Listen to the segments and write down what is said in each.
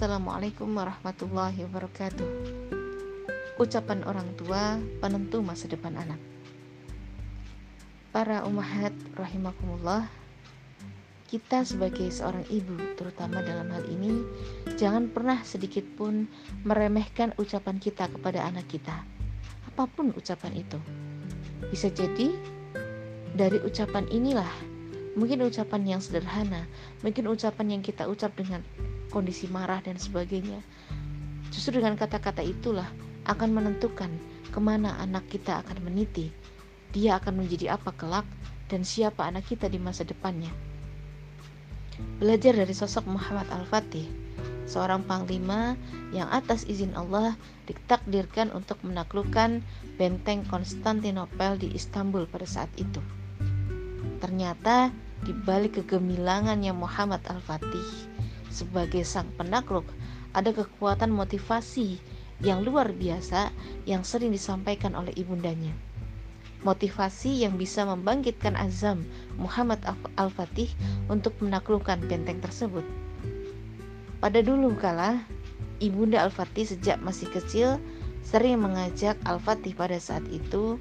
Assalamualaikum warahmatullahi wabarakatuh. Ucapan orang tua penentu masa depan anak. Para umahat rahimakumullah, kita sebagai seorang ibu, terutama dalam hal ini, jangan pernah sedikit pun meremehkan ucapan kita kepada anak kita. Apa pun ucapan itu. Bisa jadi dari ucapan inilah mungkin ucapan yang sederhana, mungkin ucapan yang kita ucap dengan kondisi marah dan sebagainya. Justru dengan kata-kata itulah akan menentukan ke mana anak kita akan meniti. Dia akan menjadi apa kelak dan siapa anak kita di masa depannya. Belajar dari sosok Muhammad Al-Fatih, seorang panglima yang atas izin Allah ditakdirkan untuk menaklukkan benteng Konstantinopel di Istanbul pada saat itu. Ternyata di balik kegemilangannya Muhammad Al-Fatih sebagai sang penakluk ada kekuatan motivasi yang luar biasa yang sering disampaikan oleh ibundanya. Motivasi yang bisa membangkitkan azam Muhammad Al-Fatih untuk menaklukkan benteng tersebut. Pada dulu kala, ibunda Al-Fatih sejak masih kecil sering mengajak Al-Fatih pada saat itu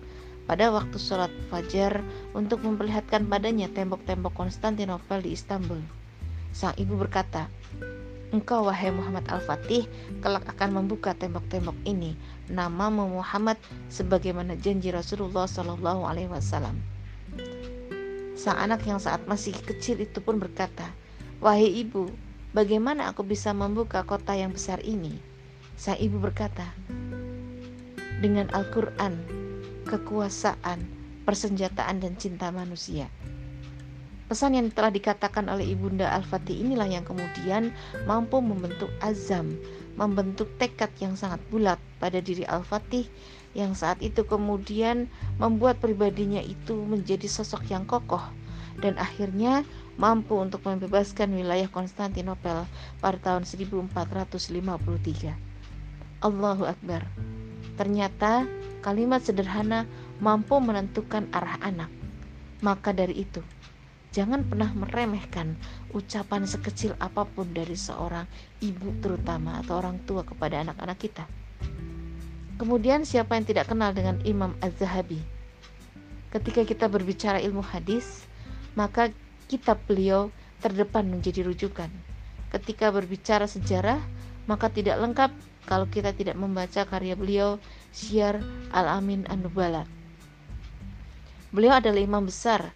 pada waktu sholat fajar untuk memperlihatkan padanya tembok-tembok Konstantinopel di Istanbul. Sang ibu berkata, Engkau wahai Muhammad Al-Fatih kelak akan membuka tembok-tembok ini nama Muhammad sebagaimana janji Rasulullah Shallallahu alaihi wasallam. Sang anak yang saat masih kecil itu pun berkata, "Wahai ibu, bagaimana aku bisa membuka kota yang besar ini?" Sang ibu berkata, "Dengan Al-Qur'an, kekuasaan, persenjataan dan cinta manusia." Pesan yang telah dikatakan oleh Ibunda Al-Fatih inilah yang kemudian mampu membentuk azam, membentuk tekad yang sangat bulat pada diri Al-Fatih yang saat itu kemudian membuat pribadinya itu menjadi sosok yang kokoh dan akhirnya mampu untuk membebaskan wilayah Konstantinopel pada tahun 1453. Allahu Akbar. Ternyata kalimat sederhana mampu menentukan arah anak. Maka dari itu, Jangan pernah meremehkan ucapan sekecil apa pun dari seorang ibu terutama atau orang tua kepada anak-anak kita. Kemudian siapa yang tidak kenal dengan Imam Az-Zahabi? Ketika kita berbicara ilmu hadis, maka kitab beliau terdepan menjadi rujukan. Ketika berbicara sejarah, maka tidak lengkap kalau kita tidak membaca karya beliau Syiar Al-Amin An-Nubala. Beliau adalah imam besar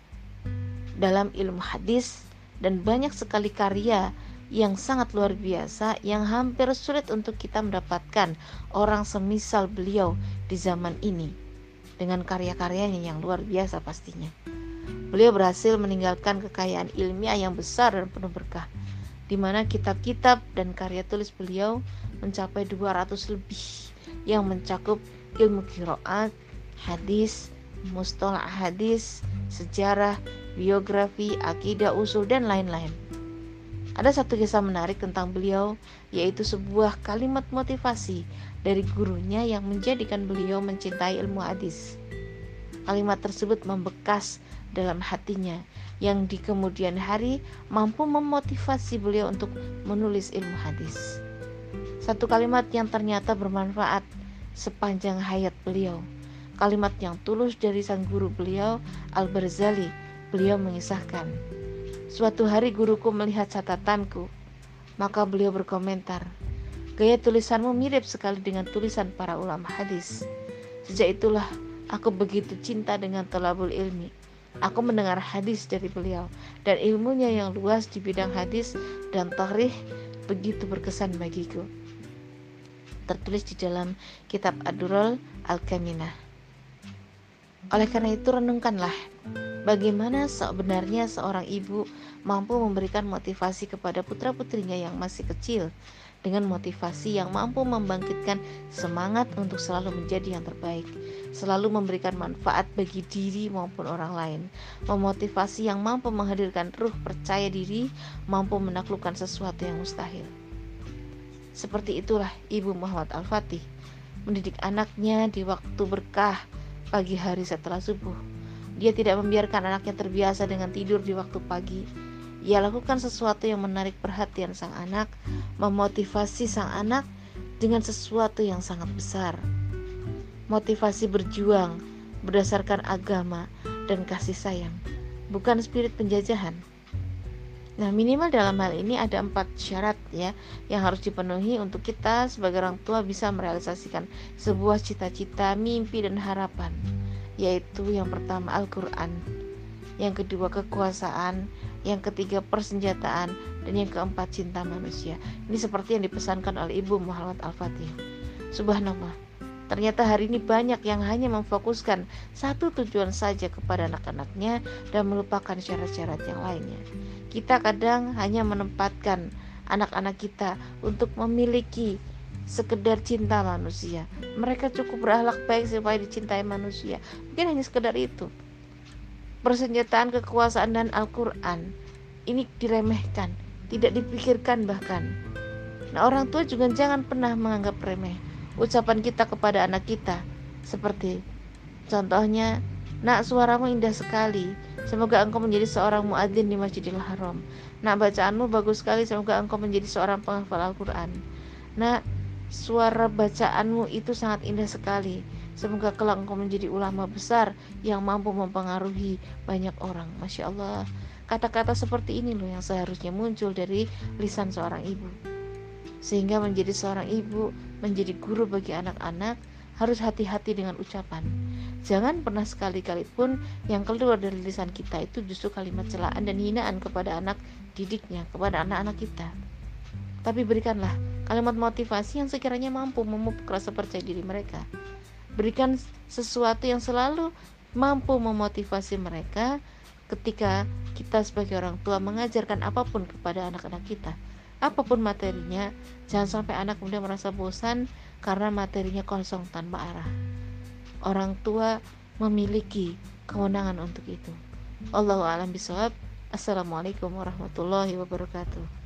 dalam ilmu hadis dan banyak sekali karya yang sangat luar biasa yang hampir sulit untuk kita mendapatkan orang semisal beliau di zaman ini dengan karya-karyanya yang luar biasa pastinya. Beliau berhasil meninggalkan kekayaan ilmiah yang besar dan penuh berkah di mana kitab-kitab dan karya tulis beliau mencapai 200 lebih yang mencakup ilmu kiroat, hadis, mustalah hadis, sejarah, biografi, akidah usul, dan lain-lain. Ada satu kisah menarik tentang beliau, yaitu sebuah kalimat motivasi dari gurunya yang menjadikan beliau mencintai ilmu hadis. Kalimat tersebut membekas dalam hatinya, yang di kemudian hari mampu memotivasi beliau untuk menulis ilmu hadis. Satu kalimat yang ternyata bermanfaat sepanjang hayat beliau. Kalimat yang tulus dari sang guru beliau, Al-Barzali, Beliau mengisahkan, Suatu hari guruku melihat catatanku, maka beliau berkomentar, Gaya tulisanmu mirip sekali dengan tulisan para ulama hadis. Sejak itulah aku begitu cinta dengan tolabul ilmi. Aku mendengar hadis dari beliau dan ilmunya yang luas di bidang hadis dan tarikh begitu berkesan bagiku. Tertulis di dalam kitab Adurul Al-Kaminah. Oleh karena itu renungkanlah Bagaimana sebenarnya seorang ibu mampu memberikan motivasi kepada putra-putrinya yang masih kecil dengan motivasi yang mampu membangkitkan semangat untuk selalu menjadi yang terbaik, selalu memberikan manfaat bagi diri maupun orang lain, memotivasi yang mampu menghadirkan ruh percaya diri, mampu menaklukkan sesuatu yang mustahil. Seperti itulah Ibu Muhammad Al-Fatih mendidik anaknya di waktu berkah pagi hari setelah subuh dia tidak membiarkan anaknya terbiasa dengan tidur di waktu pagi. ia lakukan sesuatu yang menarik perhatian sang anak, memotivasi sang anak dengan sesuatu yang sangat besar. Motivasi berjuang berdasarkan agama dan kasih sayang, bukan spirit penjajahan. Nah, minimal dalam hal ini ada empat syarat ya yang harus dipenuhi untuk kita sebagai orang tua bisa merealisasikan sebuah cita-cita, mimpi dan harapan. Yaitu yang pertama Al-Qur'an, yang kedua kekuasaan, yang ketiga persenjataan, dan yang keempat cinta manusia. Ini seperti yang dipesankan oleh Ibu Muhammad Al-Fatih. Subhanallah. Ternyata hari ini banyak yang hanya memfokuskan satu tujuan saja kepada anak-anaknya dan melupakan syarat-syarat yang lainnya. Kita kadang hanya menempatkan anak-anak kita untuk memiliki sekedar cinta manusia. Mereka cukup berakhlak baik supaya dicintai manusia. Mungkin hanya sekedar itu. Persenjataan kekuasaan dan Al-Quran ini diremehkan, tidak dipikirkan bahkan. Nah, orang tua juga jangan pernah menganggap remeh ucapan kita kepada anak kita. Seperti contohnya nak suaramu indah sekali. Semoga engkau menjadi seorang muadzin di Masjidil Haram. Nak bacaanmu bagus sekali. Semoga engkau menjadi seorang penghafal Al-Quran. Nak suara bacaanmu itu sangat indah sekali. Semoga kelak engkau menjadi ulama besar yang mampu mempengaruhi banyak orang. Masya Allah. Kata-kata seperti ini loh yang seharusnya muncul dari lisan seorang ibu. Sehingga menjadi seorang ibu, menjadi guru bagi anak-anak harus hati-hati dengan ucapan. Jangan pernah sekali-kali pun yang keluar dari lisan kita itu justru kalimat celaan dan hinaan kepada anak didiknya, kepada anak-anak kita. Tapi berikanlah kalimat motivasi yang sekiranya mampu memupuk rasa percaya diri mereka. Berikan sesuatu yang selalu mampu memotivasi mereka ketika kita sebagai orang tua mengajarkan apa pun kepada anak-anak kita apa pun materinya jangan sampai anak kemudian merasa bosan karena materinya kosong tanpa arah. Orang tua memiliki kewenangan untuk itu. Allahu a'lam bishawab. Assalamualaikum warahmatullahi wabarakatuh